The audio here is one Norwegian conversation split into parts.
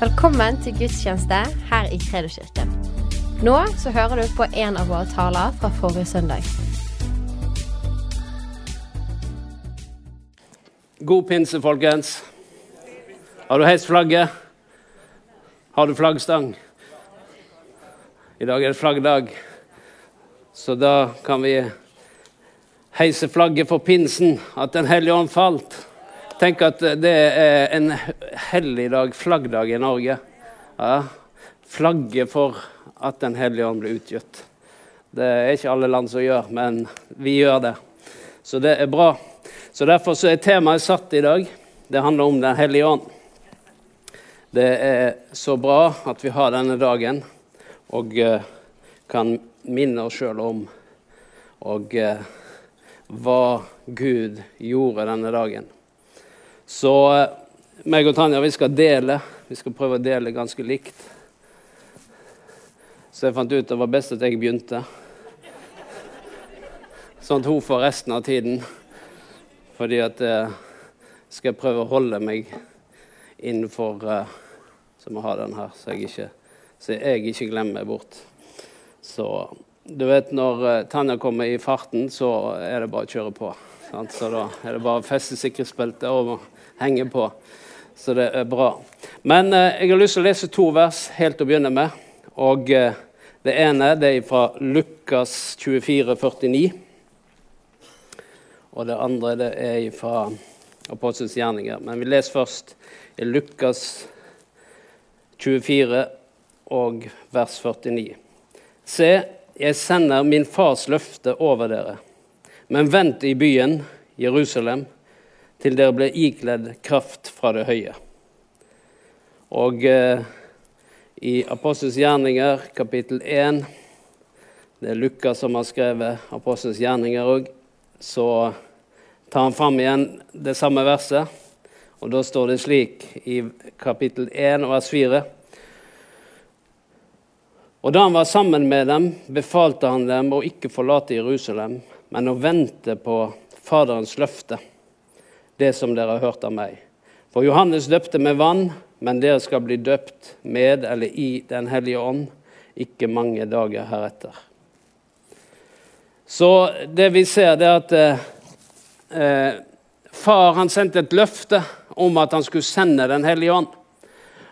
Velkommen til gudstjeneste her i Kredoskirken. Nå så hører du på en av våre taler fra forrige søndag. God pinse, folkens. Har du heist flagget? Har du flaggstang? I dag er det flaggdag, så da kan vi heise flagget for pinsen, at Den hellige ånd falt. Tenk at det er en helligdag, flaggdag i Norge. Ja. Flagget for at Den hellige ånd ble utgitt. Det er ikke alle land som gjør, men vi gjør det. Så det er bra. Så Derfor så er temaet satt i dag. Det handler om Den hellige ånd. Det er så bra at vi har denne dagen og uh, kan minne oss sjøl om og uh, hva Gud gjorde denne dagen. Så uh, meg og Tanja vi skal dele. Vi skal prøve å dele ganske likt. Så jeg fant ut det var best at jeg begynte. Sånn at hun får resten av tiden. Fordi at jeg skal prøve å holde meg innenfor Så må jeg ha den her, så jeg ikke, så jeg ikke glemmer bort. Så du vet, når Tanja kommer i farten, så er det bare å kjøre på. Sant? Så da er det bare å feste sikkerhetsbeltet og henge på. Så det er bra. Men eh, jeg har lyst til å lese to vers helt til å begynne med. Og eh, det ene det er fra Lukas 24, 49. Og det andre det er fra Apostelens gjerninger. Men vi leser først i Lukas 24 og vers 49. Se, jeg sender min fars løfte over dere. Men vent i byen, Jerusalem, til dere ble ikledd kraft fra det høye. Og eh, i Apostels gjerninger, kapittel 1, det er Lukas som har skrevet Apostels gjerninger òg, så tar han fram igjen det samme verset. Og da står det slik i kapittel 1 vers 4. Og da han var sammen med dem, befalte han dem å ikke forlate Jerusalem, men å vente på Faderens løfte, det som dere har hørt av meg. For Johannes døpte med vann, men dere skal bli døpt med eller i Den hellige ånd ikke mange dager heretter. Så det vi ser, det er at eh, far han sendte et løfte om at han skulle sende Den hellige ånd.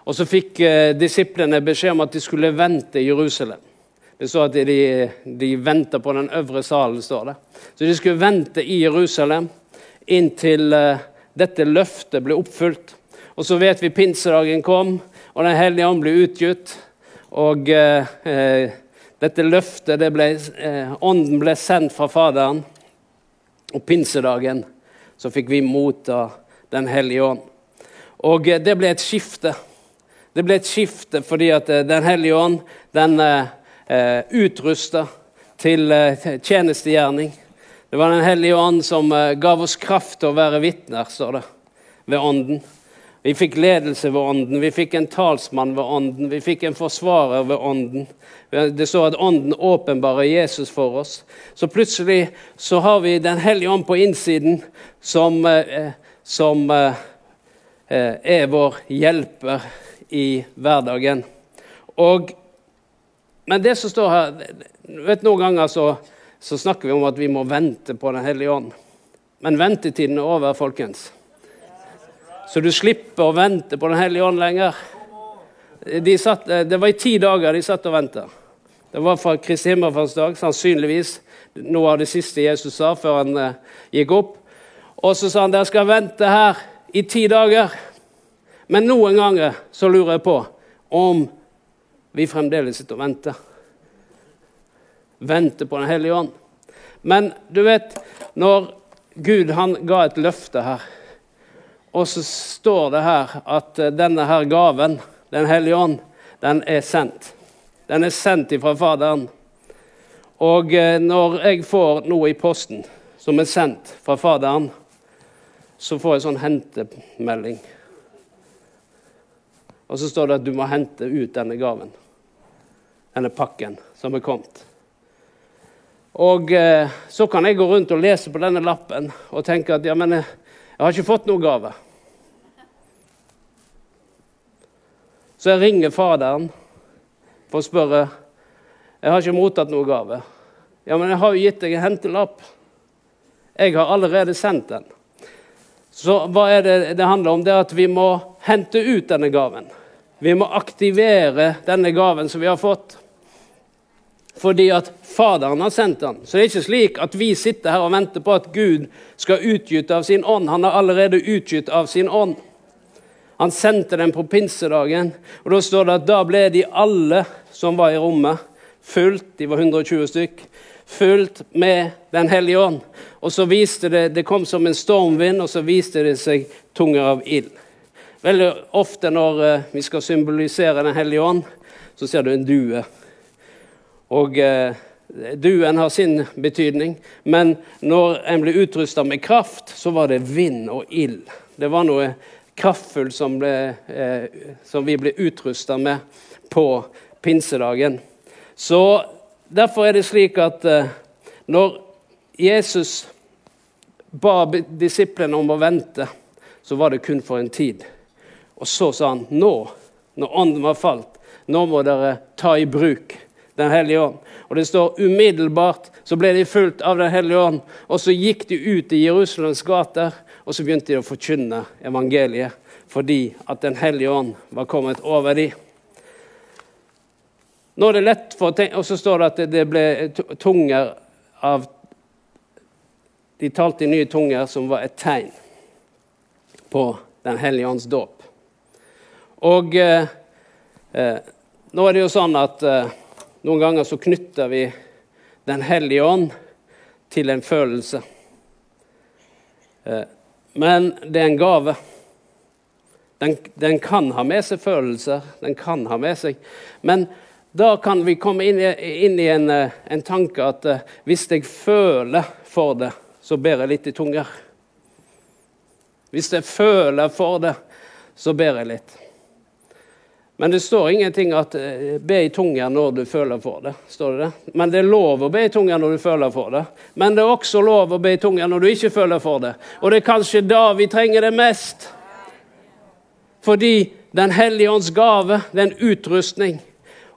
Og så fikk eh, disiplene beskjed om at de skulle vente i Jerusalem. Det står at de, de venter på den øvre salen. står det. Så de skulle vente i Jerusalem inntil eh, dette løftet ble oppfylt. Og så vet vi pinsedagen kom, og Den hellige ånd ble utgitt. Og eh, eh, dette løftet, det ble, eh, ånden ble sendt fra Faderen. Og pinsedagen så fikk vi motta Den hellige ånd. Og eh, det ble et skifte. Det ble et skifte fordi at eh, Den hellige ånd den eh, utrusta til tjenestegjerning. Det var Den hellige ånd som gav oss kraft til å være vitner, står det, ved ånden. Vi fikk ledelse ved ånden, vi fikk en talsmann ved ånden, vi fikk en forsvarer ved ånden. Det står at ånden åpenbarer Jesus for oss. Så plutselig så har vi Den hellige ånd på innsiden som, eh, som eh, er vår hjelper i hverdagen. Og, men det som står her vet Noen ganger så, så snakker vi om at vi må vente på Den hellige ånd. Men ventetiden er over, folkens. Så du slipper å vente på Den hellige ånd lenger. De satt, det var i ti dager de satt og venta. Det var fra Kristi himmelfartsdag, sannsynligvis noe av det siste Jesus sa før han eh, gikk opp. Og så sa han dere skal vente her i ti dager. Men noen ganger så lurer jeg på om vi fremdeles sitter og venter. Venter på Den hellige ånd. Men du vet, når Gud han ga et løfte her, og så står det her at denne her gaven, Den hellige ånd, den er sendt. Den er sendt ifra Faderen. Og eh, når jeg får noe i posten som er sendt fra Faderen, så får jeg sånn hentemelding. Og så står det at du må hente ut denne gaven, denne pakken som er kommet. Og eh, så kan jeg gå rundt og lese på denne lappen og tenke at ja, men jeg, jeg har ikke fått noen gave. Så jeg ringer Faderen for å spørre Jeg har ikke mottatt noen gave. Ja, men jeg har jo gitt deg en hentelapp. Jeg har allerede sendt den. Så hva er det det handler om? Det er at vi må hente ut denne gaven. Vi må aktivere denne gaven som vi har fått. Fordi at Faderen har sendt han. Så det er ikke slik at vi sitter her og venter på at Gud skal utgyte av sin ånd. Han har allerede utgytt av sin ånd. Han sendte den på pinsedagen, og da står det at da ble de alle som var i rommet, fullt, de var 120 stykk, fullt med Den hellige ånd. Og så viste det Det kom som en stormvind, og så viste det seg tunger av ild. Veldig ofte når eh, vi skal symbolisere Den hellige ånd, så ser du en due. Og eh, duen har sin betydning, men når en ble utrusta med kraft, så var det vind og ild. Det var noe kraftfullt som, eh, som vi ble utrusta med på pinsedagen. Så Derfor er det slik at eh, når Jesus ba disiplene om å vente, så var det kun for en tid. Og så sa han nå, når ånden var falt, nå må dere ta i bruk Den hellige ånd. Og det står umiddelbart så ble de fulgt av Den hellige ånd. Og så gikk de ut i Jerusalems gater, og så begynte de å forkynne evangeliet fordi at Den hellige ånd var kommet over dem. Nå er det lett for å tenke, Og så står det at det ble tunger av De talte i nye tunger, som var et tegn på Den hellige ånds dåp. Og eh, eh, nå er det jo sånn at eh, noen ganger så knytter vi Den hellige ånd til en følelse. Eh, men det er en gave. Den, den, kan ha med seg følelser, den kan ha med seg Men da kan vi komme inn i, inn i en, eh, en, tanke at uh, hvis jeg føler for det, så ber jeg litt i tunger. Hvis jeg føler for det, så ber jeg litt. Men det står ingenting at uh, be i tunga når du føler for det. står det det? Men det er lov å be i tunga når du føler for det. Men det er også lov å be i tunga når du ikke føler for det. Og det er kanskje da vi trenger det mest. Fordi Den hellige ånds gave, det er en utrustning.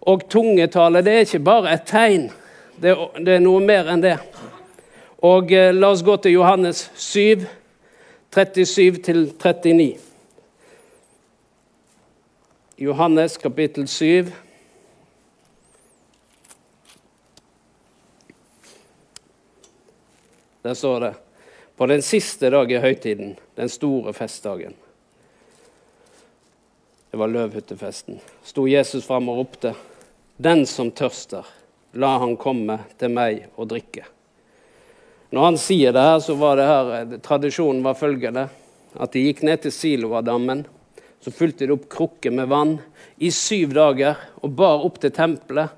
Og tungetale det er ikke bare et tegn, det er, noe mer enn det. Og eh, La oss gå til Johannes 7, 37-39. Johannes kapittel 7. Der står det på den siste dag i høytiden, den store festdagen. Det var løvhyttefesten. Sto Jesus fram og ropte. Den som tørster, la han komme til meg og drikke. Når han sier det her, så var det her, eh, tradisjonen var følgende. At de gikk ned til Siloadammen. Så fylte de opp krukker med vann i syv dager og bar opp til tempelet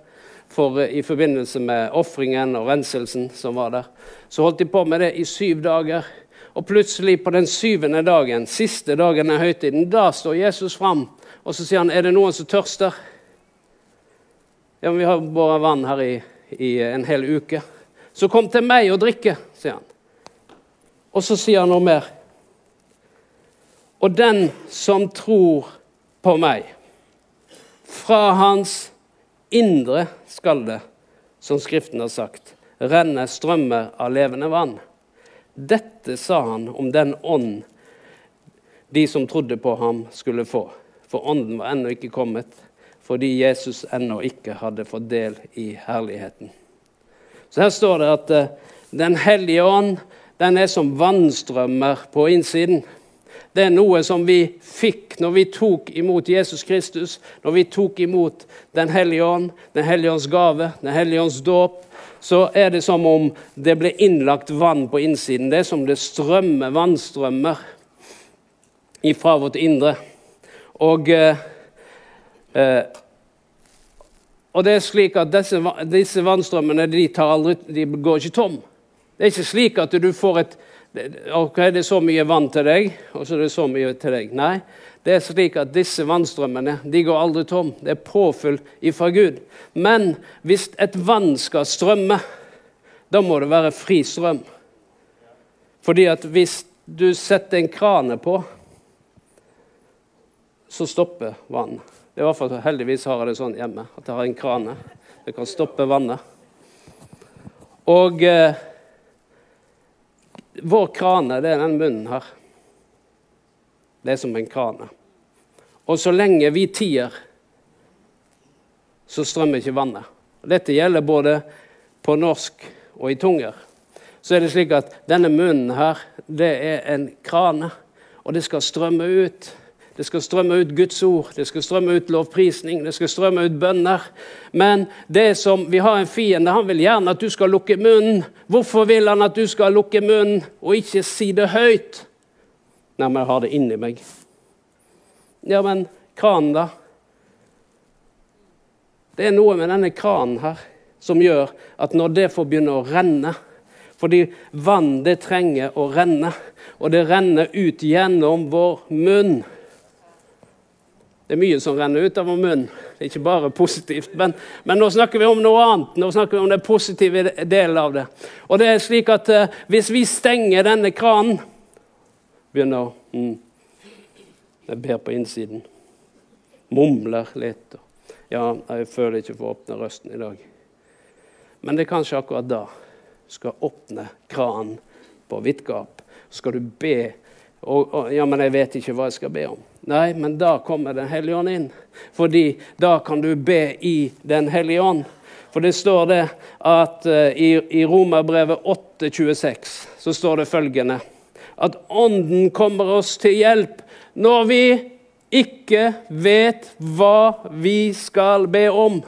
for, eh, i forbindelse med ofringen og renselsen som var der. Så holdt de på med det i syv dager. Og plutselig, på den syvende dagen, siste dagen av høytiden, da står Jesus fram og så sier han, er det noen som tørster. Ja, men vi har båret vann her i, i, en hel uke. Så kom til meg og drikke, sier han. Og så sier han noe mer. Og den som tror på meg, fra hans indre skal det, som Skriften har sagt, renne strømmer av levende vann. Dette sa han om den ånd de som trodde på ham, skulle få. For ånden var ennå ikke kommet, fordi Jesus ennå ikke hadde fått del i herligheten. Så her står det at uh, Den hellige ånd den er som vannstrømmer på innsiden. Det er noe som vi fikk når vi tok imot Jesus Kristus, når vi tok imot Den hellige ånd, Den hellige ånds gave, Den hellige ånds dåp. Så er det som om det ble innlagt vann på innsiden. Det er som det strømmer vannstrømmer ifra vårt indre. Og uh, Eh, og det er slik at disse, disse vannstrømmene de, aldri, de, går ikke tom. Det er ikke slik at du får et ok, det er så mye vann til deg, og så er det så mye til deg. Nei, det er slik at disse vannstrømmene de går aldri tom. Det er påfyll ifra Gud. Men hvis et vann skal strømme, da må det være fri strøm. Fordi at hvis du setter en krane på, så stopper vann. Det er i hvert fall Heldigvis har jeg det sånn hjemme at jeg har en krane. Det kan stoppe vannet. Og eh, vår krane, det er den munnen her. Det er som en krane. Og så lenge vi tier, så strømmer ikke vannet. Dette gjelder både på norsk og i tunger. Så er det slik at denne munnen her, det er en krane, og det skal strømme ut. Det skal strømme ut Guds ord, det skal strømme ut lovprisning, det skal strømme ut bønner. Men det som, vi har en fiende, han vil gjerne at du skal lukke munnen. Hvorfor vil han at du skal lukke munnen og ikke si det høyt? Nei, men jeg har det inni meg. Ja, men kranen, da? Det er noe med denne kranen her som gjør at når det får begynne å renne Fordi vann det trenger å renne, og det renner ut gjennom vår munn. Det er mye som renner ut av vår munn. Det er ikke bare positivt. Men, men, nå snakker vi om noe annet. Nå snakker vi om den positive delen av det. Og det er slik at uh, Hvis vi stenger denne kranen Begynner å mm, Jeg ber på innsiden. Mumler litt. Ja, jeg føler ikke for å åpne røsten i dag. Men det er kanskje akkurat da du skal åpne kranen på vidt gap. Så skal du be. Og, og, ja, men jeg vet ikke hva jeg skal be om. Nei, men da kommer Den hellige ånd inn. Fordi da kan du be i Den hellige ånd. For det står det at uh, i, i Romerbrevet 8,26 så står det følgende At Ånden kommer oss til hjelp når vi ikke vet hva vi skal be om.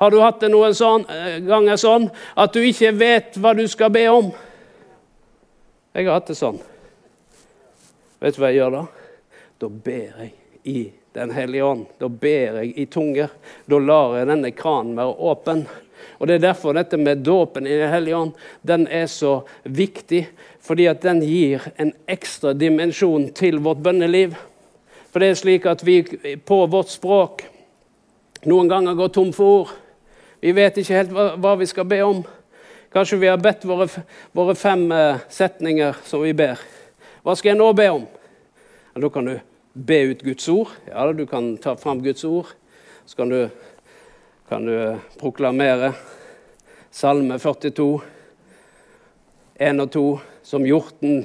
Har du hatt det noen sånn, eh, ganger sånn at du ikke vet hva du skal be om? Jeg har hatt det sånn. Vet du hva jeg gjør da? Da ber jeg i Den hellige ånd. Da ber jeg i tunger. Da lar jeg denne kranen være åpen. Og Det er derfor dette med dåpen i Den hellige ånd den er så viktig. Fordi at den gir en ekstra dimensjon til vårt bønneliv. For det er slik at vi på vårt språk noen ganger går tom for ord. Vi vet ikke helt hva, hva vi skal be om. Kanskje vi har bedt våre, våre fem uh, setninger som vi ber. Hva skal jeg nå be om? Ja, da kan du be ut Guds ord. Ja, du kan ta fram Guds ord. Så kan du, kan du uh, proklamere Salme 42, 1 og 2, som hjorten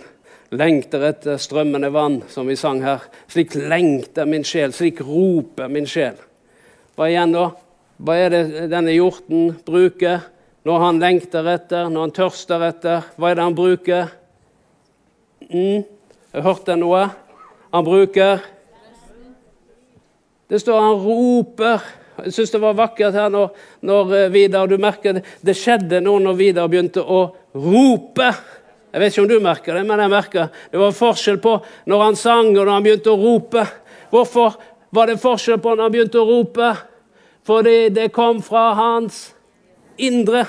lengter etter strømmende vann, som vi sang her. Slik lengter min sjel, slik roper min sjel. Hva igjen da? Hva er det denne hjorten bruker når han lengter etter, når han tørster etter? Hva er det han bruker? Mm, jeg hørte noe. Han bruker Det står han roper. Jeg syns det var vakkert her når, når eh, Vidar Du merker det, det skjedde noe når Vidar begynte å rope. Jeg vet ikke om du merker det, men jeg merker det var forskjell på når han sang og når han begynte å rope. Hvorfor var det forskjell på når han begynte å rope? Fordi det kom fra hans indre.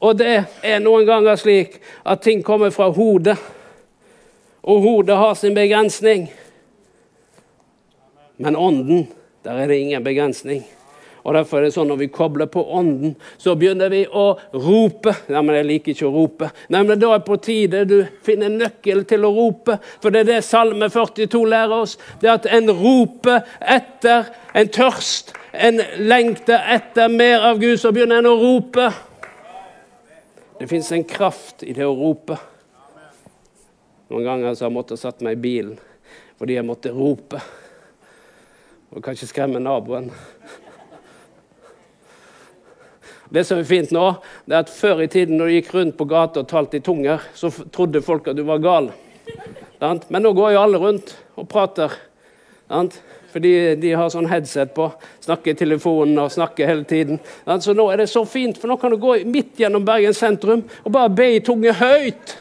Og det er noen ganger slik at ting kommer fra hodet. Og hodet har sin begrensning. Men ånden, der er det ingen begrensning. Og Derfor er det sånn når vi kobler på Ånden, så begynner vi å rope. Nei, men jeg liker ikke å rope. Nei, men Da er på tide du finner nøkkel til å rope. For det er det Salme 42 lærer oss. Det er at en roper etter en tørst, en lengter etter mer av Gud, så begynner en å rope. Det fins en kraft i det å rope. Noen ganger så har jeg måttet satt meg i bilen fordi jeg måtte rope. Og kanskje skremme naboen. Det som er fint nå, det er at Før i tiden når du gikk rundt på gata og talte i tunger, så trodde folk at du var gal. Men nå går jo alle rundt og prater. Fordi de har sånn headset på, snakker i telefonen og snakker hele tiden. Så nå er det så fint, for nå kan du gå midt gjennom Bergen sentrum og bare be i tunge høyt.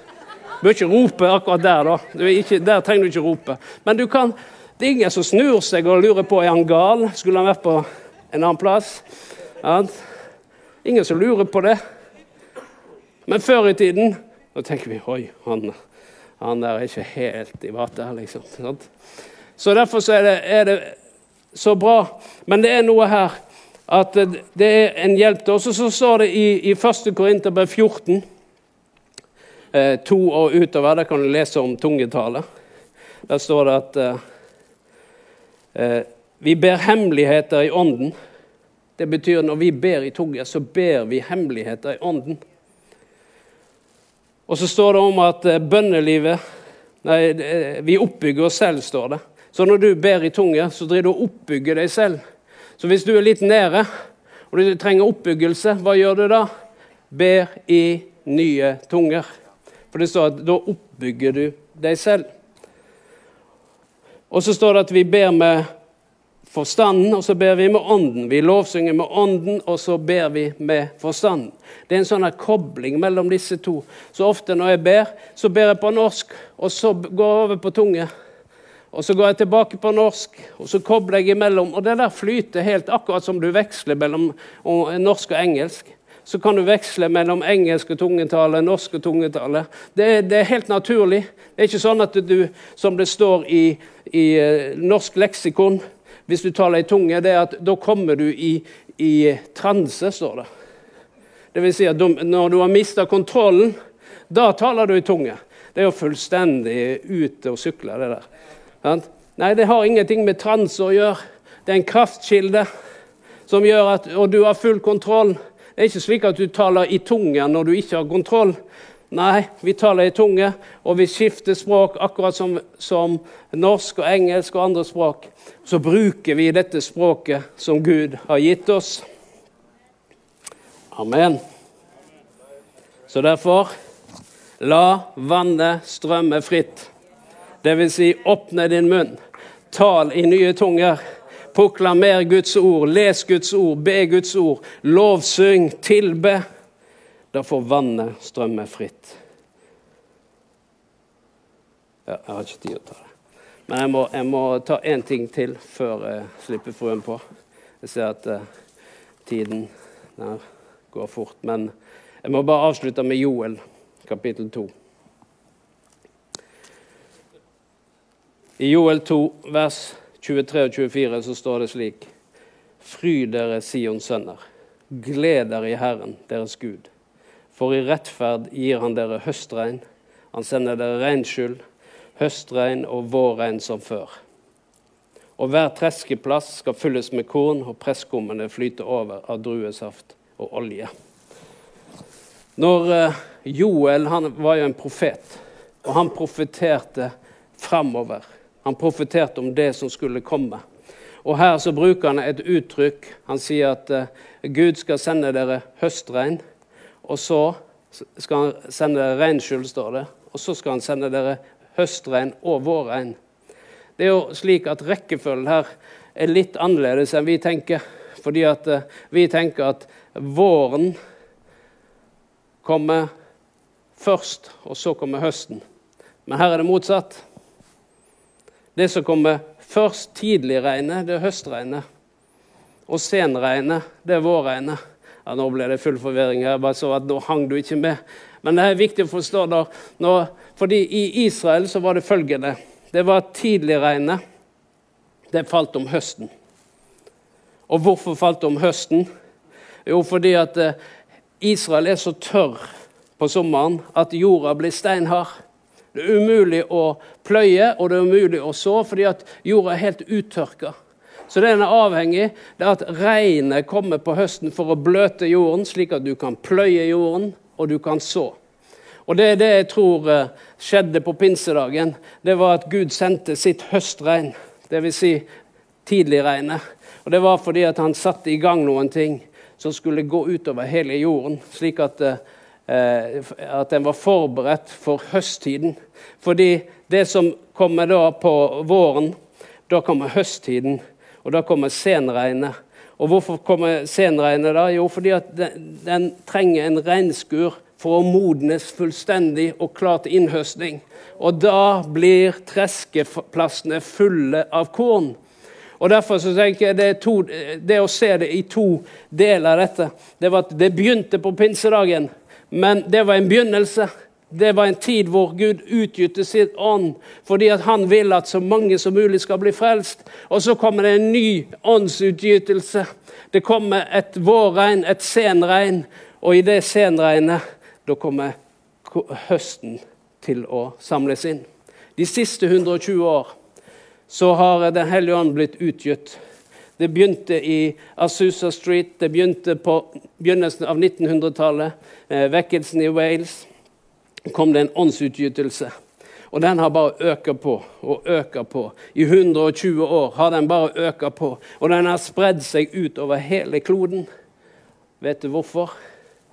Bør ikke rope akkurat der, da. Ikke, der trenger du ikke rope. Men du kan, det er ingen som snur seg og lurer på er han gal. Skulle han vært på en annen plass? Ingen som lurer på det. Men før i tiden da tenker vi oi, han, han der er ikke helt i vater. Liksom. Så derfor så er, det, er, det, så bra. Men det er noe her at det er en hjelp til oss. Så står det i, i 1. Korinterbrev 14, eh, to og utover, der kan du lese om tungetale. Der står det at eh, eh Vi ber hemmeligheter i ånden. Det betyr når vi ber i tunge, så ber vi hemmeligheter i ånden. Og så står det om at eh, bønnelivet Nei, vi oppbygger oss selv, står det. Så når du ber i tunge, så driver du og oppbygger deg selv. Så hvis du er litt nede, og du trenger oppbyggelse, hva gjør du da? Ber i nye tunger. For det står at da oppbygger du deg selv. Og så står det at vi ber med forstanden, og så ber vi med ånden. Vi lovsynger med ånden, og så ber vi med forstanden. Det er en sånn kobling mellom disse to. Så ofte når jeg ber, så ber jeg på norsk, og så går jeg over på tunge. Og så går jeg tilbake på norsk, og så kobler jeg imellom. Og det der flyter helt akkurat som du veksler mellom norsk og engelsk. Så kan du veksle mellom engelsk og tungetale, norsk og tungetale. Det, det, er helt naturlig. Det er ikke sånn at du, som det står i, i eh, norsk leksikon, hvis du taler i tunge, det er at da kommer du i, i transe, står det. Det vil si at når du har mista kontrollen, da taler du i tunge. Det er jo fullstendig ute å sykle, det der. Nei, det har ingenting med transe å gjøre. Det er en kraftkilde som gjør at Og du har full kontroll. Det er ikke slik at du taler i tunge når du ikke har kontroll. Nei, vi taler i tunge, og vi skifter språk akkurat som, som, norsk og engelsk og andre språk. Så bruker vi dette språket som Gud har gitt oss. Amen. Så derfor la vannet strømme fritt. Dvs. Si, åpne din munn. Tal i nye tunger. Proklamer Guds ord, les Guds ord, be Guds ord. Lovsyng, tilbe. Da får vannet strømme fritt. Ja, jeg har ikke tid å ta det. Men jeg må, jeg må ta én ting til før jeg slipper fruen på. Jeg ser at uh, tiden går fort. Men jeg må bare avslutte med Joel, kapittel 2. I Joel 2, vers 23 og 24, så står det slik.: Fry dere, Sions sønner. Gled dere i Herren, deres Gud. For i rettferd gir han dere høstregn. Han sender dere regnskyld, høstregn og vårregn som før. Og hver treskeplass skal fylles med korn, og presskummene flyter over av druesaft og olje. Når eh, Joel han var jo en profet, og han profeterte framover. Han profeterte om det som skulle komme. Og Her så bruker han et uttrykk. Han sier at uh, Gud skal sende dere høstregn. Og så skal han sende dere regnskyld, står det. Og så skal han sende dere høstregn og vårregn. Det er jo slik at rekkefølgen her er litt annerledes enn vi tenker. Fordi at uh, vi tenker at våren kommer først, og så kommer høsten. Men her er det motsatt. Det som kommer først, tidligregnet, det er høstregnet. Og senregnet, det er vårregnet. Ja, nå ble det full forvirring her. bare så at Nå hang du ikke med. Men det er viktig å forstå. da, når, fordi I Israel så var det følgende Det var tidligregnet. Det falt om høsten. Og hvorfor falt det om høsten? Jo, fordi at eh, Israel er så tørr på sommeren at jorda blir steinhard. Det er umulig å pløye og det er umulig å så fordi at jorda er helt uttørka. Så det den er avhengig det er at regnet kommer på høsten for å bløte jorden, slik at du kan pløye jorden og du kan så. Og Det er det jeg tror eh, skjedde på pinsedagen. Det var at Gud sendte sitt høstregn, dvs. Si tidligregnet. Og Det var fordi at han satte i gang noen ting som skulle gå utover hele jorden, slik at, eh, at den var forberedt for høsttiden. Fordi det som kommer da på våren, da kommer høsttiden. Og da kommer senregnet. Og hvorfor kommer senregnet da? Jo, fordi at den, den trenger en regnskur for å modnes fullstendig og klar til innhøstning. Og da blir treskeplassene fulle av korn. Og Derfor så tenker jeg det, to, det å se det i to deler av dette Det var at det begynte på pinsedagen, men det var en begynnelse. Det var en tid hvor Gud utgytte sitt ånd fordi han vil at så mange som mulig skal bli frelst. Og så kommer det en ny åndsutgytelse. Det kommer et vårregn, et senregn, og i det senregnet da kommer høsten til å samles inn. De siste 120 år så har Den hellige ånd blitt utgitt Det begynte i Azusa Street, det begynte på begynnelsen av 1900-tallet. Eh, vekkelsen i Wales. kom det en åndsutgytelse. Og den har bare økt på og økt på. I 120 år har den bare økt på. Og den har spredd seg ut over hele kloden. Vet du hvorfor?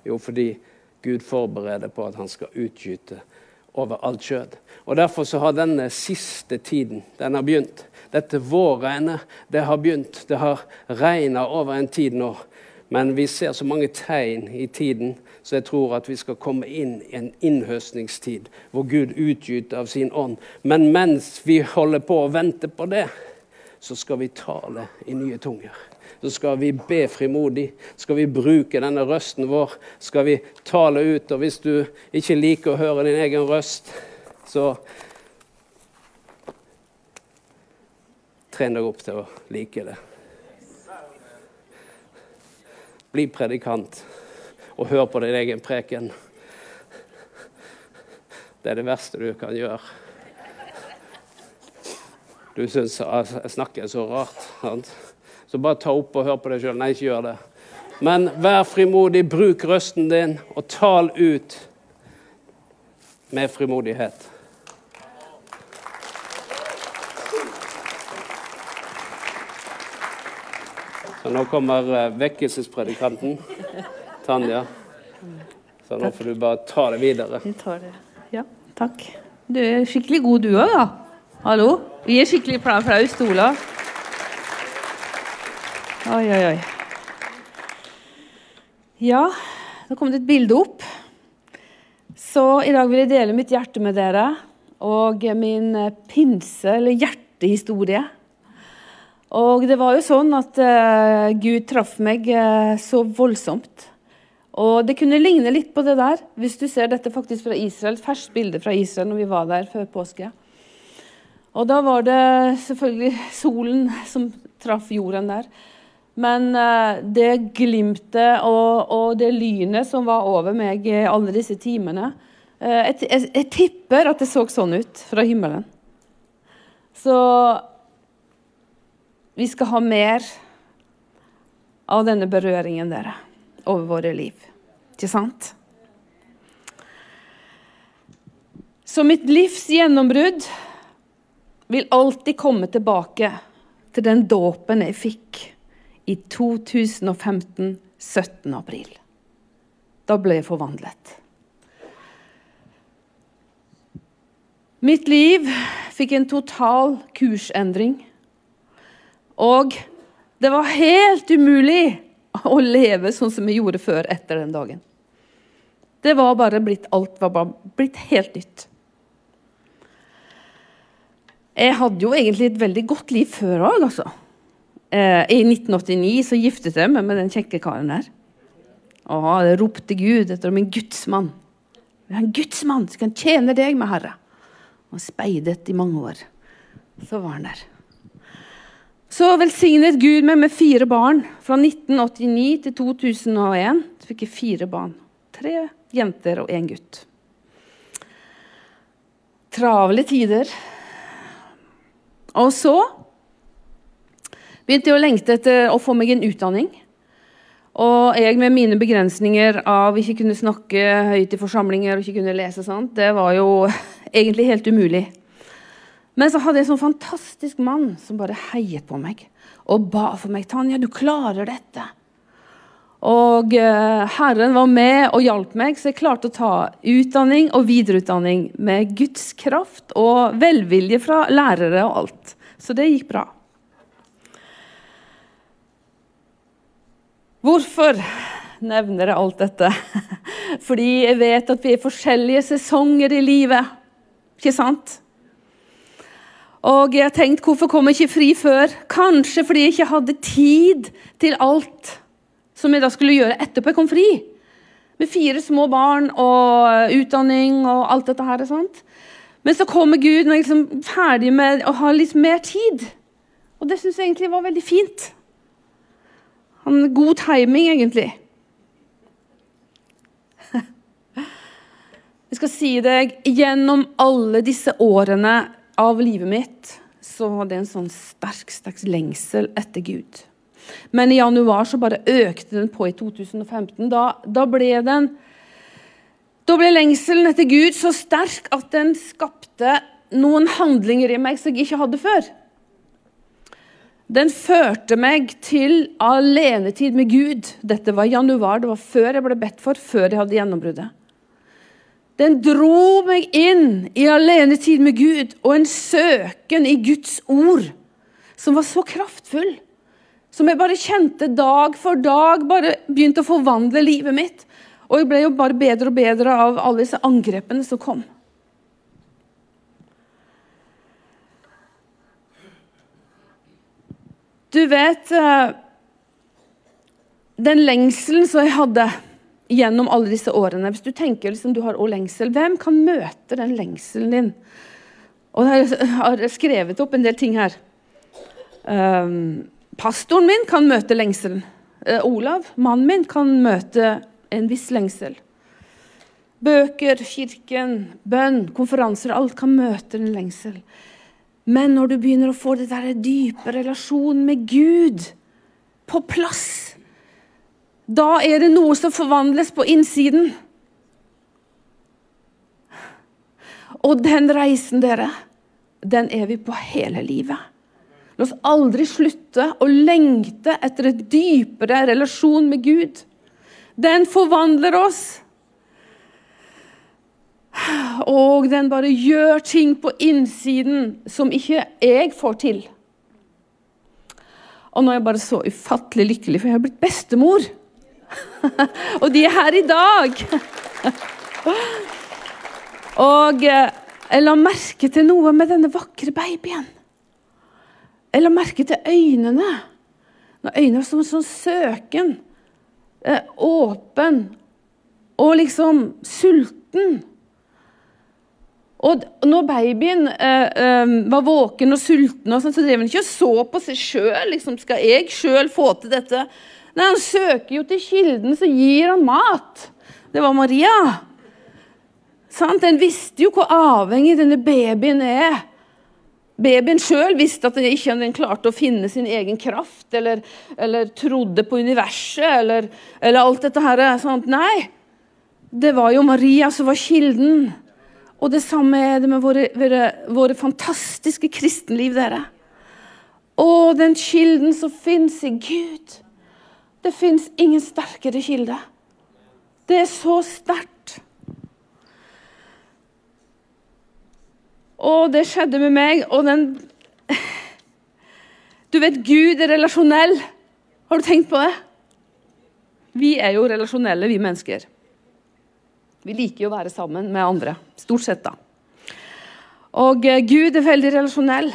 Jo, fordi Gud forbereder på at han skal utgyte over alt kjød. Og Derfor så har denne siste tiden den har begynt. Dette vårregnet det har begynt. Det har regna over en tid nå. Men vi ser så mange tegn i tiden, så jeg tror at vi skal komme inn i en innhøstningstid hvor Gud utgyter av sin ånd. Men mens vi holder på å vente på det, så skal vi tale i nye tunger. Så skal vi be frimodig. Skal vi bruke denne røsten vår? Skal vi tale ut? Og hvis du ikke liker å høre din egen røst, så Tren deg opp til å like det. Bli predikant og hør på din egen preken. Det er det verste du kan gjøre. Du syns jeg snakker så rart. Sant? Så bare ta opp og hør på deg sjøl. Nei, ikke gjør det. Men vær frimodig, bruk røsten din, og tal ut med frimodighet. Nå kommer eh, vekkelsespredikanten, Tanja. Så nå får du bare ta det videre. Vi tar det. Ja, takk. Du er skikkelig god, du òg, da. Hallo? Vi er skikkelig flaue stoler. Oi, oi, oi. Ja, da kom det et bilde opp. Så i dag vil jeg dele mitt hjerte med dere og min pinse- eller hjertehistorie. Og det var jo sånn at uh, Gud traff meg uh, så voldsomt. Og det kunne ligne litt på det der, hvis du ser dette faktisk fra Israel. Ferskt bilde fra Israel når vi var der før påske. Og da var det selvfølgelig solen som traff jorden der. Men uh, det glimtet og, og, det lynet som var over meg i alle disse timene jeg, jeg, jeg tipper at det så sånn ut fra himmelen. Så vi skal ha mer av denne berøringen dere, over våre liv. Ikke sant? Så mitt livs gjennombrudd vil alltid komme tilbake til den dåpen jeg fikk i 2015, 17. april. Da ble jeg forvandlet. Mitt liv fikk en total kursendring. Og det var helt umulig å leve sånn som vi gjorde før etter den dagen. Det var bare blitt, Alt var bare blitt helt nytt. Jeg hadde jo egentlig et veldig godt liv før òg, altså. Eh, I 1989 så giftet jeg meg med den kjekke karen der. Og jeg ropte Gud etter min gudsmann. En gudsmann som kan tjene deg med, Herre. Og speidet i mange år. Så var han der. Så velsignet Gud meg med fire barn. Fra 1989 til 2001 så fikk jeg fire barn. Tre jenter og én gutt. Travle tider. Og så begynte jeg å lengte etter å få meg en utdanning. Og jeg med mine begrensninger av ikke kunne snakke høyt i forsamlinger og ikke kunne lese, sant? det var jo egentlig helt umulig. Men så hadde jeg en sånn fantastisk mann som bare heiet på meg og ba for meg. 'Tanja, du klarer dette.' Og uh, Herren var med og hjalp meg, så jeg klarte å ta utdanning og videreutdanning med Guds kraft og velvilje fra lærere og alt. Så det gikk bra. Hvorfor nevner jeg alt dette? Fordi jeg vet at vi er forskjellige sesonger i livet. Ikke sant? Og jeg har tenkt, hvorfor kom jeg ikke fri før? Kanskje fordi jeg ikke hadde tid til alt som jeg da skulle gjøre etterpå jeg kom fri. Med fire små barn og utdanning og alt dette her. Sant? Men så kommer Gud når jeg er liksom ferdig med å ha litt mer tid. Og det syns jeg egentlig var veldig fint. Han God timing, egentlig. Jeg skal si deg, gjennom alle disse årene av livet mitt så hadde jeg en sånn sterk, sterk lengsel etter Gud. Men i januar så bare økte den på i 2015. Da, da ble den da ble lengselen etter Gud så sterk at den skapte noen handlinger i meg som jeg ikke hadde før. Den førte meg til alenetid med Gud. Dette var januar, det var før jeg ble bedt for, før jeg hadde gjennombruddet. Den dro meg inn i alenetid med Gud og en søken i Guds ord som var så kraftfull. Som jeg bare kjente dag for dag bare begynte å forvandle livet mitt. Og jeg ble jo bare bedre og bedre av alle disse angrepene som kom. Du vet eh, Den lengselen som jeg hadde gjennom alle disse årene Hvis du tenker liksom, du har lengsel, hvem kan møte den lengselen din? Og Jeg har skrevet opp en del ting her. Um, pastoren min kan møte lengselen. Uh, Olav, mannen min, kan møte en viss lengsel. Bøker, kirken, bønn, konferanser, alt kan møte en lengsel. Men når du begynner å få der dype relasjonen med Gud på plass, da er det noe som forvandles på innsiden. Og den reisen, dere, den er vi på hele livet. La oss aldri slutte å lengte etter et dypere relasjon med Gud. Den forvandler oss. Og den bare gjør ting på innsiden som ikke jeg får til. Og nå er jeg bare så ufattelig lykkelig, for jeg har blitt bestemor. Og de er her i dag. og eh, jeg la merke til noe med denne vakre babyen. Jeg la merke til øynene. Når øynene som sånn søken. Eh, åpen og liksom sulten. Og når babyen eh, eh, var våken og sulten, og sånt, så drev han ikke og så på seg sjøl. Liksom, skal jeg sjøl få til dette? Nei, Han søker jo til kilden, så gir han mat. Det var Maria. Sant? Den visste jo hvor avhengig denne babyen er. Babyen sjøl visste at den ikke den klarte å finne sin egen kraft, eller, eller trodde på universet, eller, eller alt dette her. Sant? Nei, det var jo Maria som var kilden. Og det samme er det med våre, våre, våre fantastiske kristenliv, dere. Og den kilden som fins i Gud. Det fins ingen sterkere kilde. Det er så sterkt. Og det skjedde med meg, og den Du vet, Gud er relasjonell. Har du tenkt på det? Vi er jo relasjonelle, vi mennesker. Vi liker jo å være sammen med andre. Stort sett, da. Og eh, Gud er veldig relasjonell.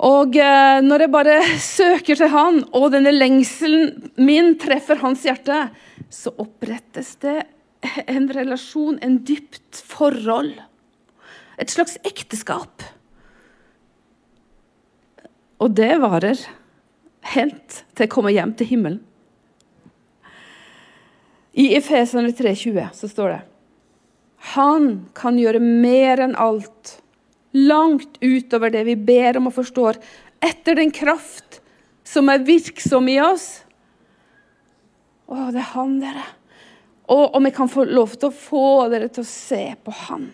Og eh, når jeg bare søker til Han, og denne lengselen min treffer hans hjerte, så opprettes det en relasjon, en dypt forhold. Et slags ekteskap. Og det varer helt til jeg kommer hjem til himmelen. I Efesene 3,20 så står det Han kan gjøre mer enn alt, langt utover det vi ber om og forstår, etter den kraft som er virksom i oss. Å, det er han, dere. Og om jeg kan få lov til å få dere til å se på han.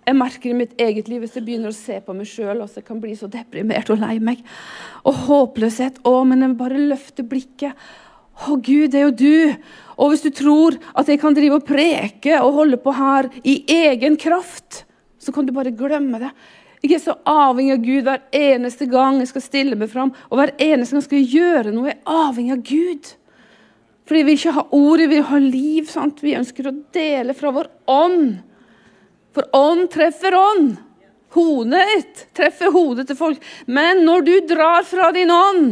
Jeg merker i mitt eget liv hvis jeg begynner å se på meg sjøl, at jeg kan bli så deprimert og lei meg. Og håpløshet. Å, men jeg bare løfter blikket. Å, Gud, det er jo du. Og hvis du tror at jeg kan drive og preke og holde på her i egen kraft, så kan du bare glemme det. Er så avhengig av Gud hver eneste gang jeg skal stille meg fram. Og hver eneste gang jeg skal gjøre noe, jeg er avhengig av Gud. Fordi vi ikke har ord, vi har liv. Sant? Vi ønsker å dele fra vår ånd. For ånd treffer ånd. Hodet treffer hodet til folk. Men når du drar fra din ånd,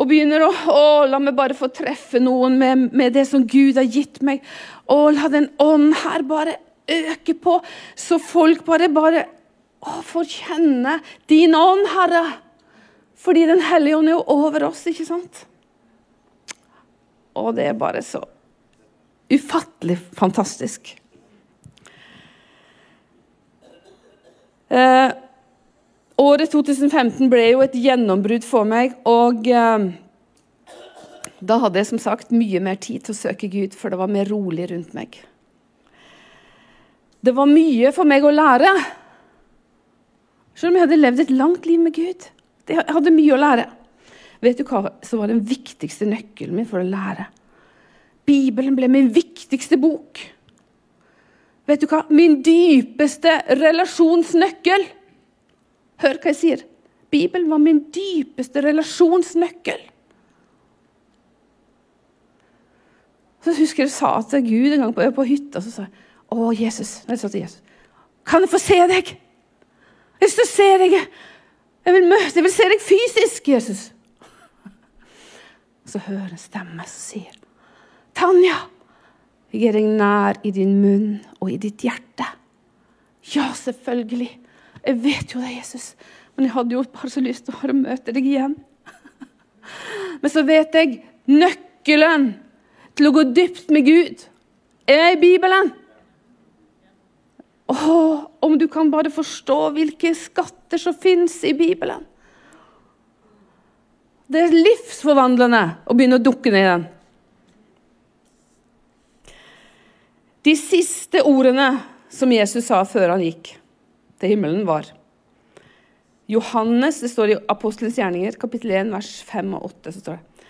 og begynner å, å La meg bare få treffe noen med, med, det som Gud har gitt meg. Å, la den ånd her bare øke på, så folk bare, bare å, får kjenne din ånd, Herre. Fordi Den hellige ånd er jo over oss, ikke sant? Og det er bare så ufattelig fantastisk. Eh, Året 2015 ble jo et gjennombrudd for meg, og eh, da hadde jeg som sagt mye mer tid til å søke Gud, for det var mer rolig rundt meg. Det var mye for meg å lære. Selv om jeg hadde levd et langt liv med Gud. Jeg hadde mye å lære. Vet du hva som var den viktigste nøkkelen min for å lære? Bibelen ble min viktigste bok. Vet du hva? Min dypeste relasjonsnøkkel. Hør hva jeg sier. Bibelen var min dypeste relasjonsnøkkel. Så husker jeg sa til Gud en gang på, på hytta så sa jeg, Å, Jesus. Jesus, Kan jeg få se deg? Jeg vil se deg. Jeg vil møte, jeg vil se deg fysisk, Jesus. Så hører en stemme som sier, Tanja, jeg er deg nær i din munn og i ditt hjerte. Ja, selvfølgelig. Jeg vet jo det, Jesus. Men jeg hadde jo bare så lyst til å møte deg igjen. Men så vet jeg nøkkelen til å gå dypt med Gud er i Bibelen. Åh, om du kan bare forstå hvilke skatter som fins i Bibelen. Det er livsforvandlende å begynne å dukke ned i den. De siste ordene som Jesus sa før han gikk til himmelen, var Johannes, Det står i Apostelens gjerninger, kapittel 1, vers 5 og 8. så står det,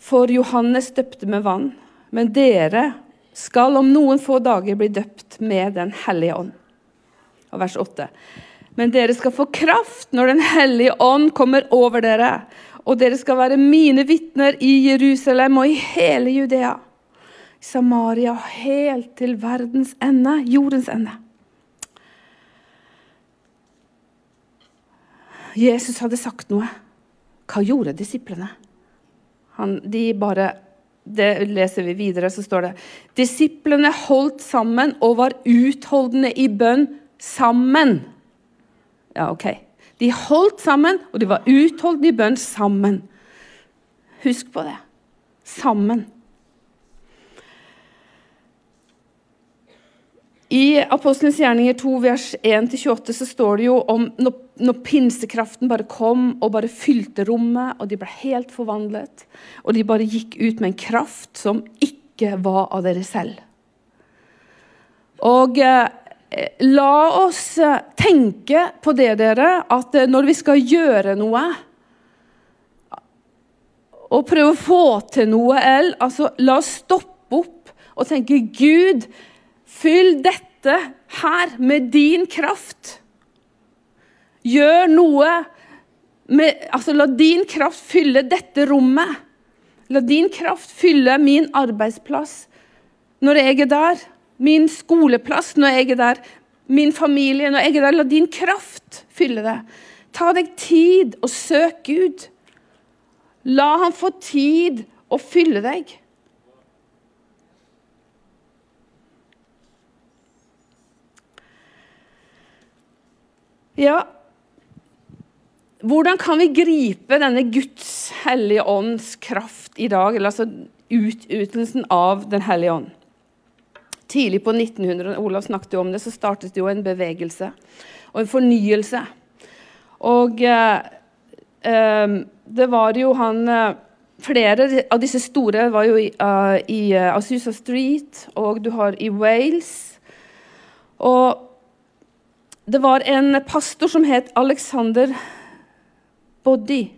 For Johannes døpte med vann, men dere skal om noen få dager bli døpt med Den hellige ånd. Og vers 8. Men dere skal få kraft når Den hellige ånd kommer over dere, og dere skal være mine vitner i Jerusalem og i hele Judea, Samaria helt til verdens ende, jordens ende. Jesus hadde sagt noe. Hva gjorde disiplene? Han, de bare det leser vi videre, så står det Disiplene holdt sammen og var utholdende i bønn sammen. Ja, OK. De holdt sammen, og de var utholdende i bønn sammen. Husk på det. Sammen. I Apostelens gjerninger 2, vers 1-28 så står det jo om når, når, pinsekraften bare kom og bare fylte rommet, og de ble helt forvandlet. Og de bare gikk ut med en kraft som ikke var av dere selv. Og eh, la oss eh, tenke på det, dere, at eh, når vi skal gjøre noe og prøve å få til noe, altså la oss stoppe opp og tenke Gud, Fyll dette her med din kraft. Gjør noe med Altså, la din kraft fylle dette rommet. La din kraft fylle min arbeidsplass når jeg er der. Min skoleplass når jeg er der. Min familie når jeg er der. La din kraft fylle det. Ta deg tid og søk Gud. La han få tid å fylle deg. Ja, hvordan kan vi gripe denne Guds hellige ånds kraft i dag? Eller altså utnyttelsen av Den hellige ånd. Tidlig på 1900 Olav snakket jo om det, så startet det jo en bevegelse og en fornyelse. Og eh, eh, det var jo han eh, Flere av disse store var jo i, uh, i Azusa Street, og du har i Wales. Og det var en pastor som het Alexander Boddy.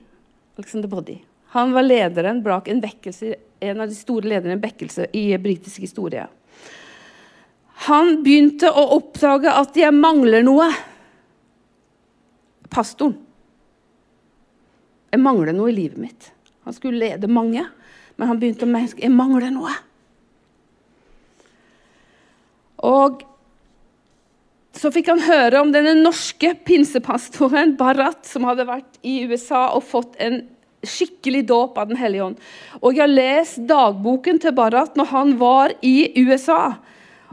Alexander Boddy. Han var lederen bak en vekkelse, en av de store lederne i en vekkelse i britisk historie. Han begynte å oppdage at jeg mangler noe. Pastoren. Jeg mangler noe i livet mitt. Han skulle lede mange, men han begynte å merke jeg mangler noe. Og så fikk han høre om denne norske pinsepastoren Barrat, som hadde vært i USA og fått en skikkelig dåp av Den hellige ånd. Og jeg har lest dagboken til Barrat når han var i USA.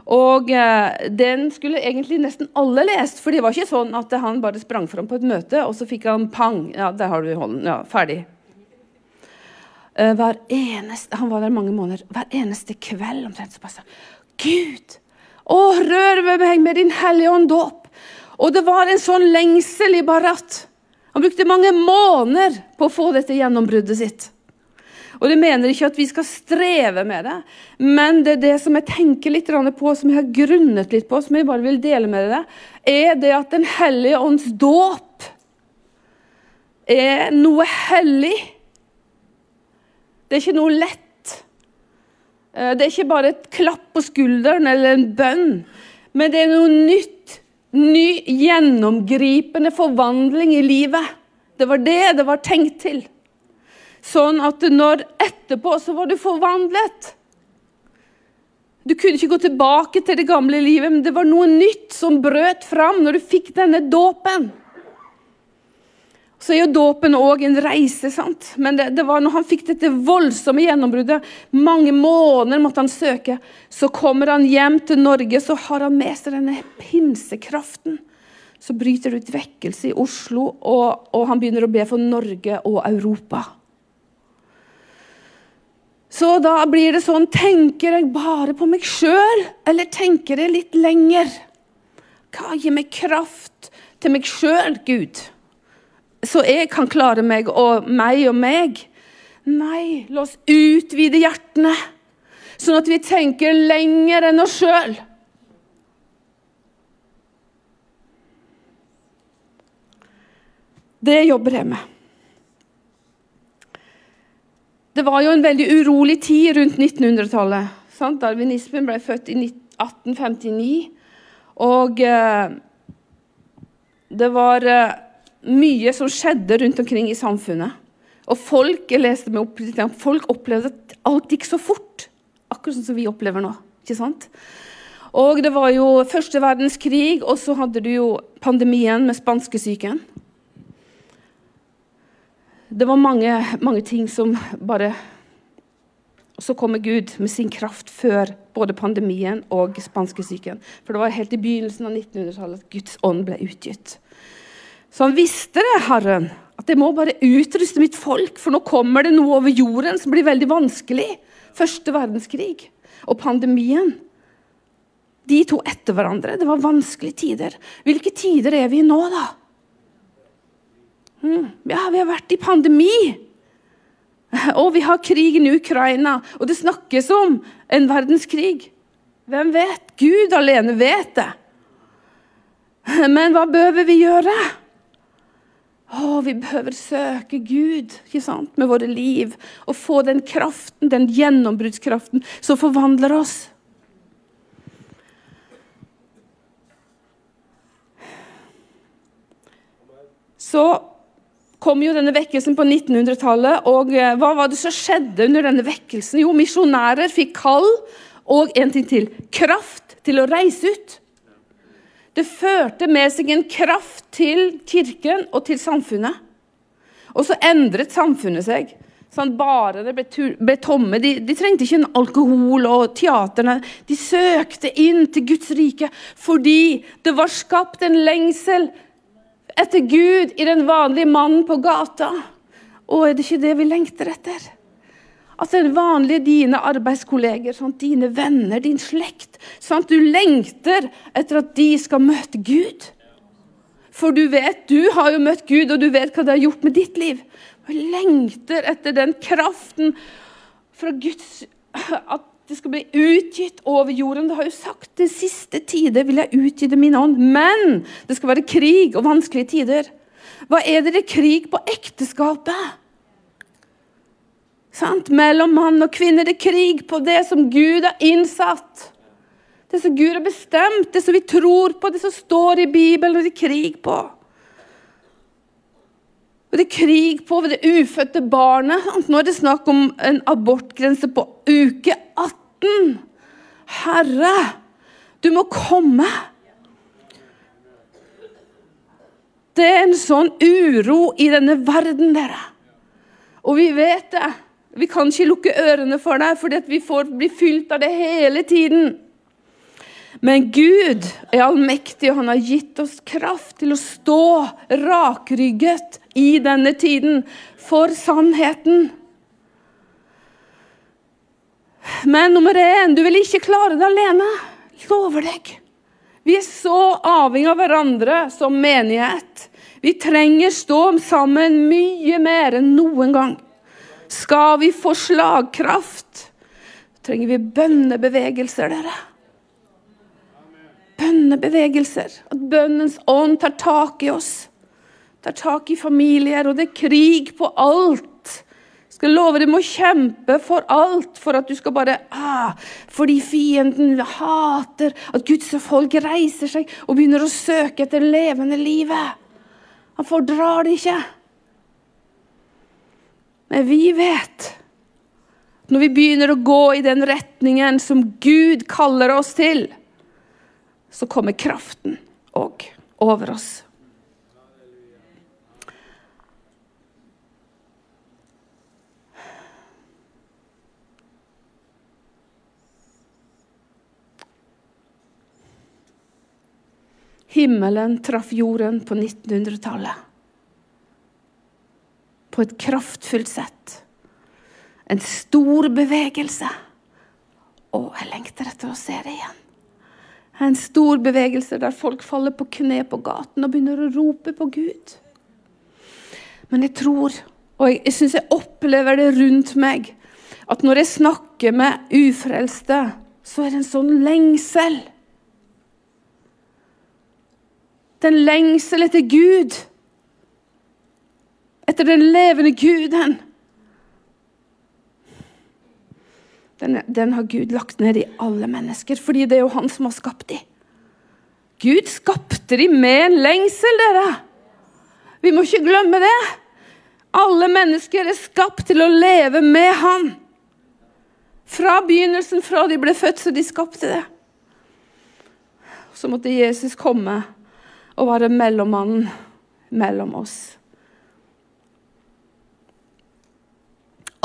Og eh, Den skulle egentlig nesten alle lest, for det var ikke sånn at han bare sprang fram på et møte, og så fikk han pang. Ja, der har du hånden. Ja, ferdig. Eh, eneste, Han var der mange måneder. Hver eneste kveld omtrent så bare sa Gud, å, rør ved meg med din hellige ånd dåp. Og det var en sånn lengsel i Barat. Han brukte mange måneder på å få dette gjennombruddet sitt. Og det mener ikke at vi skal streve med det, men det er det som jeg tenker litt på, som jeg har grunnet litt på, som jeg bare vil dele med deg, er det at Den hellige ånds dåp er noe hellig. Det er ikke noe lett. Eh, det er ikke bare et klapp på skulderen eller en bønn, men det er noe nytt. Ny, gjennomgripende forvandling i livet. Det var det det var tenkt til. Sånn at når etterpå så var du forvandlet. Du kunne ikke gå tilbake til det gamle livet, men det var noe nytt som brøt fram når du fikk denne dåpen. Så er jo dåpen òg en reise, sant? men det, det, var når han fikk dette voldsomme gjennombruddet, mange måneder måtte han søke, så kommer han hjem til Norge, så har han med seg denne pinsekraften. Så bryter det ut vekkelse i Oslo, og, og han begynner å be for Norge og Europa. Så da blir det sånn Tenker jeg bare på meg sjøl, eller tenker jeg litt lenger? Hva gir meg kraft til meg sjøl, Gud? Så jeg kan klare meg og meg og meg? Nei, la oss utvide hjertene, sånn at vi tenker lenger enn oss sjøl. Det jobber jeg med. Det var jo en veldig urolig tid rundt 1900-tallet. Darwinismen ble født i 1859. Og eh, det var eh, mye som skjedde rundt omkring i samfunnet. Og folk jeg leste meg opp, folk opplevde at alt gikk så fort. Akkurat sånn som vi opplever nå. ikke sant? Og Det var jo første verdenskrig, og så hadde du jo pandemien med spanskesyken det var mange, mange ting som bare Og så kommer Gud med sin kraft før både pandemien og spanskesyken. For det var helt i begynnelsen av 1900-tallet at Guds ånd ble utgitt. Så han visste det, Herren, at jeg må bare utruste mitt folk, for nå kommer det noe over jorden som blir veldig vanskelig. Første verdenskrig og pandemien. De to etter hverandre. Det var vanskelige tider. Hvilke tider er vi i nå, da? Mm. Ja, vi har vært i pandemi. Og vi har krigen i Ukraina. Og det snakkes om en verdenskrig. Hvem vet? Gud alene vet det. Men hva bør vi gjøre? Å, vi behøver søke Gud ikke sant? med våre liv og få den kraften, den gjennombruddskraften som forvandler oss. Så kom jo denne vekkelsen på 1900-tallet. Og eh, hva var det som skjedde under denne vekkelsen? Jo, misjonærer fikk kall og en ting til kraft til å reise ut. Det førte med seg en kraft til kirken og til samfunnet. Og så endret samfunnet seg. Sånn, barene ble, ble, tomme. De, de, trengte ikke en alkohol og teaterne. De søkte inn til Guds rike fordi det var skapt en lengsel etter Gud i den vanlige mannen på gata. Og er det ikke det vi lengter etter? At den vanlige dine arbeidskolleger, sant? dine venner, din slekt sånn, Du lengter etter at de skal møte Gud. For du vet, du har jo møtt Gud, og du vet hva det har gjort med ditt liv. Du lengter etter den kraften fra Guds At det skal bli utgitt over jorden. Det har jo sagt til siste tider vil jeg utgyte min ånd. Men det skal være krig og vanskelige tider. Hva er det det er krig på ekteskapet? Sant? Mellom mann og kvinne. Det er krig på det som Gud har innsatt. Det som Gud har bestemt, det som vi tror på, det som står i Bibelen. Det er krig på. Og det er krig på det ufødte barnet. Nå er det snakk om en abortgrense på uke 18. Herre, du må komme. Det er en sånn uro i denne verden, dere. Og vi vet det. Vi kan ikke lukke ørene for deg, fordi vi får bli fylt av det hele tiden. Men Gud er allmektig, og han har gitt oss kraft til å stå rakrygget i denne tiden for sannheten. Men nummer én, du vil ikke klare det alene. Lover deg. Vi er så avhengig av hverandre som menighet. Vi trenger stå sammen mye mer enn noen gang. Skal vi få slagkraft, trenger vi bønnebevegelser, dere. Bønnebevegelser. At bønnens ånd tar tak i oss. Tar tak i familier, og det er krig på alt. Skal love deg må kjempe for alt, for at du skal bare ah, Fordi fienden hater at Guds folk reiser seg og begynner å søke etter levende livet. Han fordrar det ikke. Men vi vet når vi begynner å gå i den retningen som Gud kaller oss til, så kommer kraften òg over oss. Himmelen traff jorden på 1900-tallet. På et kraftfullt sett. En stor bevegelse. Å, jeg lengter etter å se det igjen. En stor bevegelse der folk faller på kne på gaten og begynner å rope på Gud. Men jeg tror, og jeg, jeg syns jeg opplever det rundt meg, at når jeg snakker med ufrelste, så er det en sånn lengsel den lengsel etter Gud. Etter den levende Guden. Den, den, har Gud lagt ned i alle mennesker, fordi det er jo han som har skapt dem. Gud skapte dem med en lengsel, dere. Vi må ikke glemme det. Alle mennesker er skapt til å leve med Han. Fra begynnelsen, fra de ble født, så de skapte det. Så måtte Jesus komme og være mellommannen mellom oss.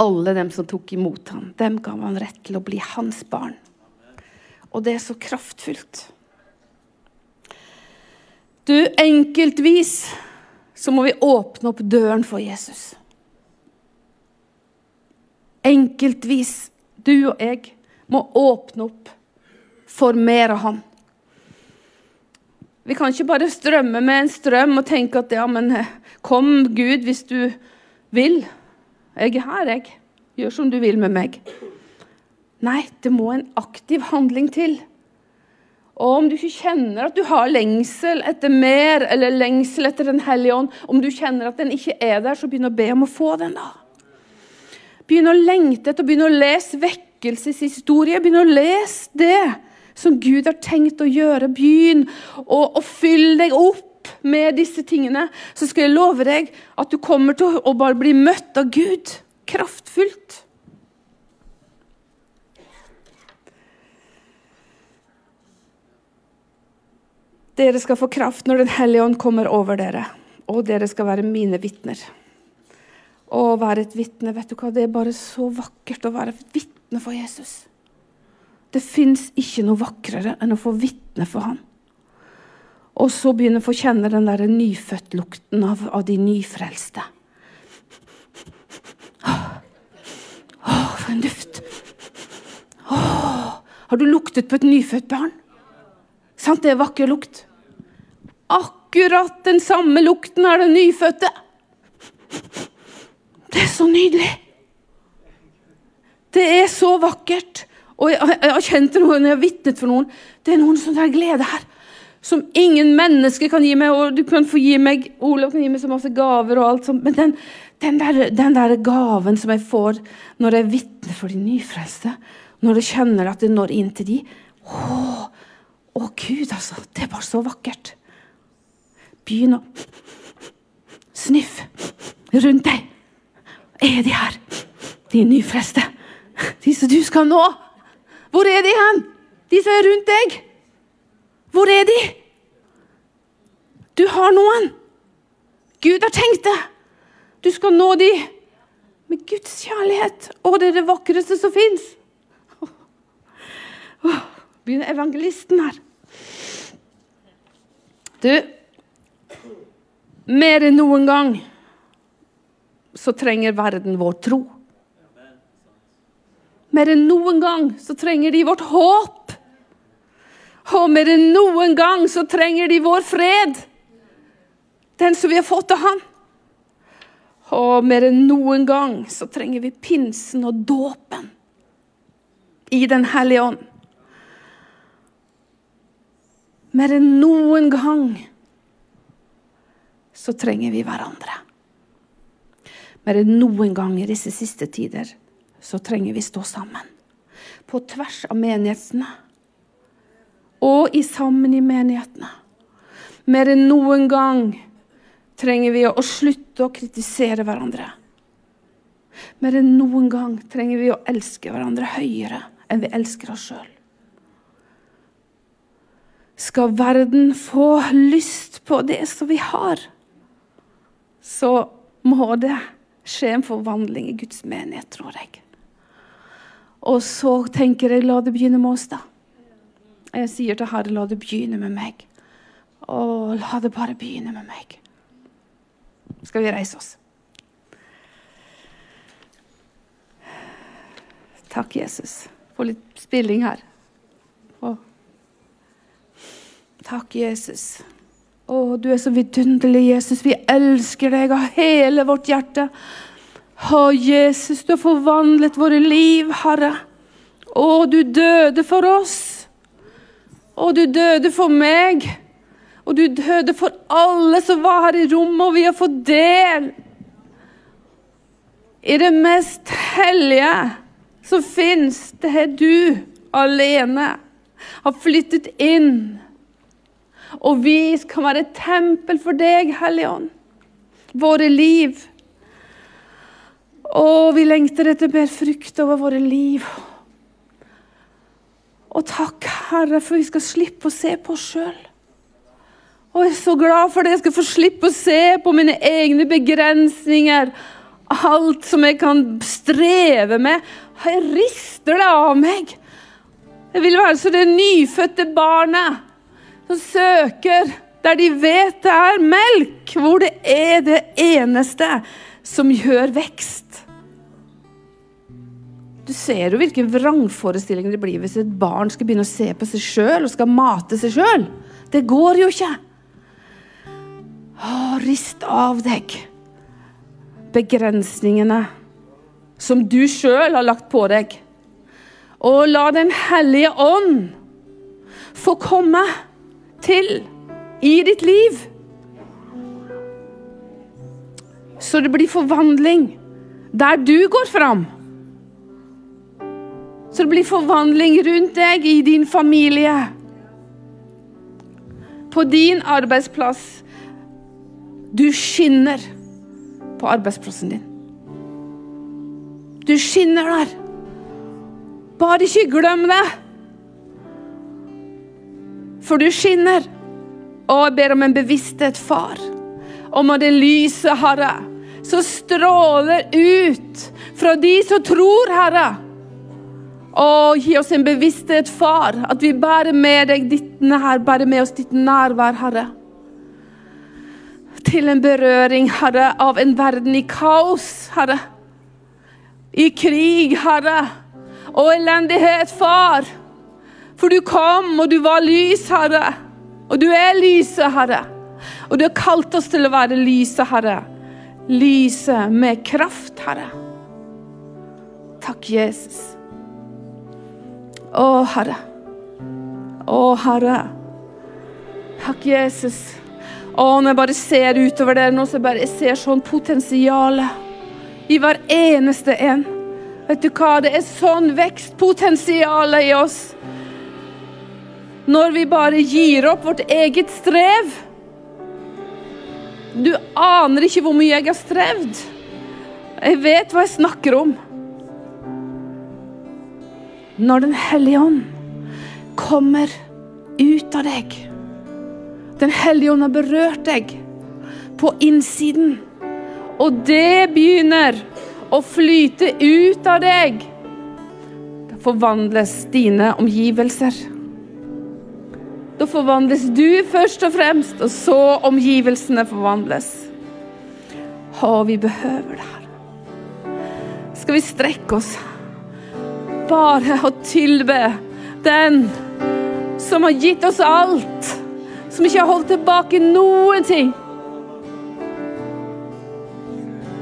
Alle dem som tok imot ham, dem ga han rett til å bli hans barn. Og det er så kraftfullt. Du, enkeltvis så må vi åpne opp døren for Jesus. Enkeltvis, du og jeg, må åpne opp for mer av ham. Vi kan ikke bare strømme med en strøm og tenke at ja, men eh, kom Gud hvis du vil. Jeg er her, jeg. Gjør som du vil med meg. Nei, det må en aktiv handling til. Og om du ikke kjenner at du har lengsel etter mer, eller lengsel etter Den hellige ånd, om du kjenner at den ikke er der, så begynn å be om å få den, da. Begynn å lengte etter, begynn å lese vekkelseshistorie. Begynn å lese det som Gud har tenkt å gjøre. Begynn å, å fylle deg opp med disse tingene. Så skal jeg love deg at du kommer til å bare bli møtt av Gud kraftfullt. Dere skal få kraft når Den hellige ånd kommer over dere, og dere skal være mine vitner. Å være et vitne, vet du hva, det er bare så vakkert å være et vitne for Jesus. Det fins ikke noe vakrere enn å få vitne for ham. Og så begynne å få kjenne den der nyfødt-lukten av, av, de nyfrelste. Åh, oh, for en duft! Oh, har du luktet på et nyfødt barn? Sant, det er vakker lukt. Akkurat den samme lukten er det nyfødte. Det er så nydelig. Det er så vakkert. Og jeg, jeg har kjent det når jeg har vitnet for noen. Det er noen sånn der glede her som ingen mennesker kan gi meg. Og du kan få gi meg Olav kan gi meg så masse gaver og alt sånt. Men den, den, der, den der gaven som jeg får når jeg vitner for de nyfrelste, når jeg kjenner at det når inn til de, å, å Gud, altså. Det er bare så vakkert. Begynn å sniffe rundt deg. Er de her, de nyfrelste? De som du skal nå? Hvor er de hen? De som er rundt deg. Hvor er de? Du har noen. Gud har tenkt det. Du skal nå de med Guds kjærlighet. Å, det er det vakreste som fins. Begynner evangelisten her. Du, mer enn noen gang så trenger verden vår tro. Mer enn noen gang så trenger de vårt håp. Og mer enn noen gang så trenger de vår fred. Den som vi har fått av Han. Og mer enn noen gang så trenger vi pinsen og dåpen i Den hellige ånd. Mer enn noen gang så trenger vi hverandre. Mer enn noen gang i disse siste tider så trenger vi stå sammen. På tvers av menighetene. Og i sammen i menighetene. Mer enn noen gang trenger vi å slutte å kritisere hverandre. Mer enn noen gang trenger vi å elske hverandre høyere enn vi elsker oss sjøl. Skal verden få lyst på det som vi har, så må det skje en forvandling i Guds menighet, tror jeg. Og så tenker jeg la det begynne med oss, da. Jeg sier til Herre, la det begynne med meg. Å, la det bare begynne med meg. Skal vi reise oss? Takk, Jesus. Få litt spilling her. Å. Takk, Jesus. Å, du er så vidunderlig, Jesus. Vi elsker deg av hele vårt hjerte. Å, Jesus, du har forvandlet våre liv, Herre. Å, du døde for oss. Å, du døde for meg. Og du døde for alle som var her i rommet, og vi har fått del i det mest hellige som fins. Det er du alene har flyttet inn og vi skal være et tempel for deg, Hellige Ånd. Våre liv. Og vi lengter etter mer frukt over våre liv. Og takk, Herre, for vi skal slippe å se på oss sjøl. Og jeg er så glad for det. Jeg skal få slippe å se på mine egne begrensninger. Alt som jeg kan streve med. Jeg rister det av meg. Jeg vil være som det nyfødte barnet som søker der de vet det er melk, hvor det er det eneste som gjør vekst. Du ser jo hvilken vrangforestilling det blir hvis et barn skal begynne å se på seg sjøl og skal mate seg sjøl. Det går jo ikke. Å, rist av deg begrensningene som du sjøl har lagt på deg. Og la Den hellige ånd få komme til i ditt liv. Så det blir forvandling der du går fram. Så det blir forvandling rundt deg, i din familie. På din arbeidsplass. Du skinner på arbeidsplassen din. Du skinner der. Bare ikke glem det. For du skinner. Og jeg ber om en bevissthet, far, om at det lyset, Herre, som stråler ut fra de som tror, Herre. Og gi oss en bevissthet, far, at vi bærer med deg ditt nær, bærer med oss ditt nærvær, Herre. Til en berøring, Herre, av en verden i kaos, Herre. I krig, Herre. Og elendighet, far. For du kom, og du var lys, Herre. Og du er lyset, Herre. Og du har kalt oss til å være lyset, Herre. Lyset med kraft, Herre. Takk, Jesus. Å, Herre. Å, Herre. Takk, Jesus. Å, når jeg bare ser utover dere nå, så jeg bare jeg ser sånn potensial i hver eneste en. Vet du hva? Det er sånn vekstpotensial i oss når vi bare gir opp vårt eget strev. Du aner ikke hvor mye jeg har strevd. Jeg vet hva jeg snakker om. Når Den hellige ånd kommer ut av deg Den hellige ånd har berørt deg på innsiden, og det begynner å flyte ut av deg. Da forvandles dine omgivelser. Da forvandles du først og fremst, og så omgivelsene forvandles. Å, vi behøver det her. Skal vi strekke oss bare å tilbe den som har gitt oss alt. Som ikke har holdt tilbake noen ting.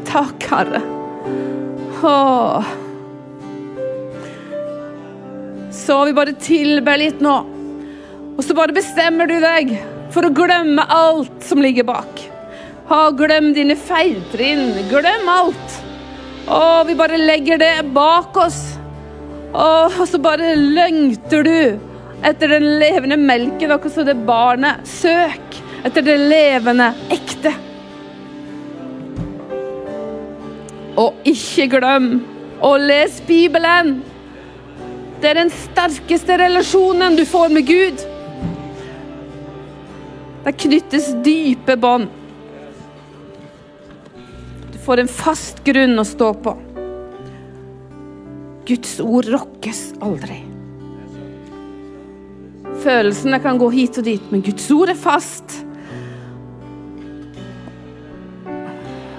Takk, Herre. Åh. Så vi bare tilber litt nå. Og så bare bestemmer du deg for å glemme alt som ligger bak. Ha, glem dine feiltrinn. Glem alt. Å, vi bare legger det bak oss. Og så bare lengter du etter den levende melken, akkurat som det barnet. Søk etter det levende, ekte. Og ikke glem å lese Bibelen. Det er den sterkeste relasjonen du får med Gud. Det knyttes dype bånd. Du får en fast grunn å stå på. Guds ord rokkes aldri. Følelsene kan gå hit og dit, men Guds ord er fast.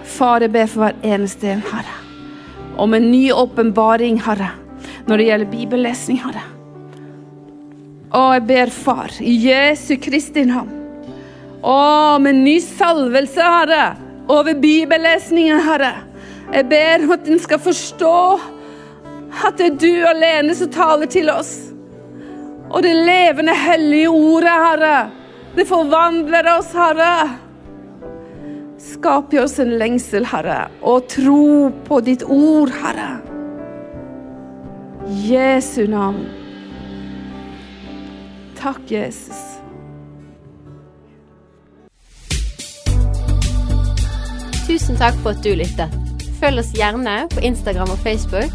Far, jeg ber for hver eneste en, Herre, om en ny åpenbaring, Herre, når det gjelder bibellesning, Herre. Å, jeg ber, Far, i Jesu Kristi navn, å, med ny salvelse, Herre, over bibellesningen, Herre. Jeg ber om at en skal forstå at det er du alene som taler til oss. Og det levende, hellige ordet, Herre, det forvandler oss, Herre. Skap i oss en lengsel, Herre, og tro på ditt ord, Herre. Jesu navn. Takk, Jesus. Tusen takk for at du lyttet. Følg oss gjerne på Instagram og Facebook,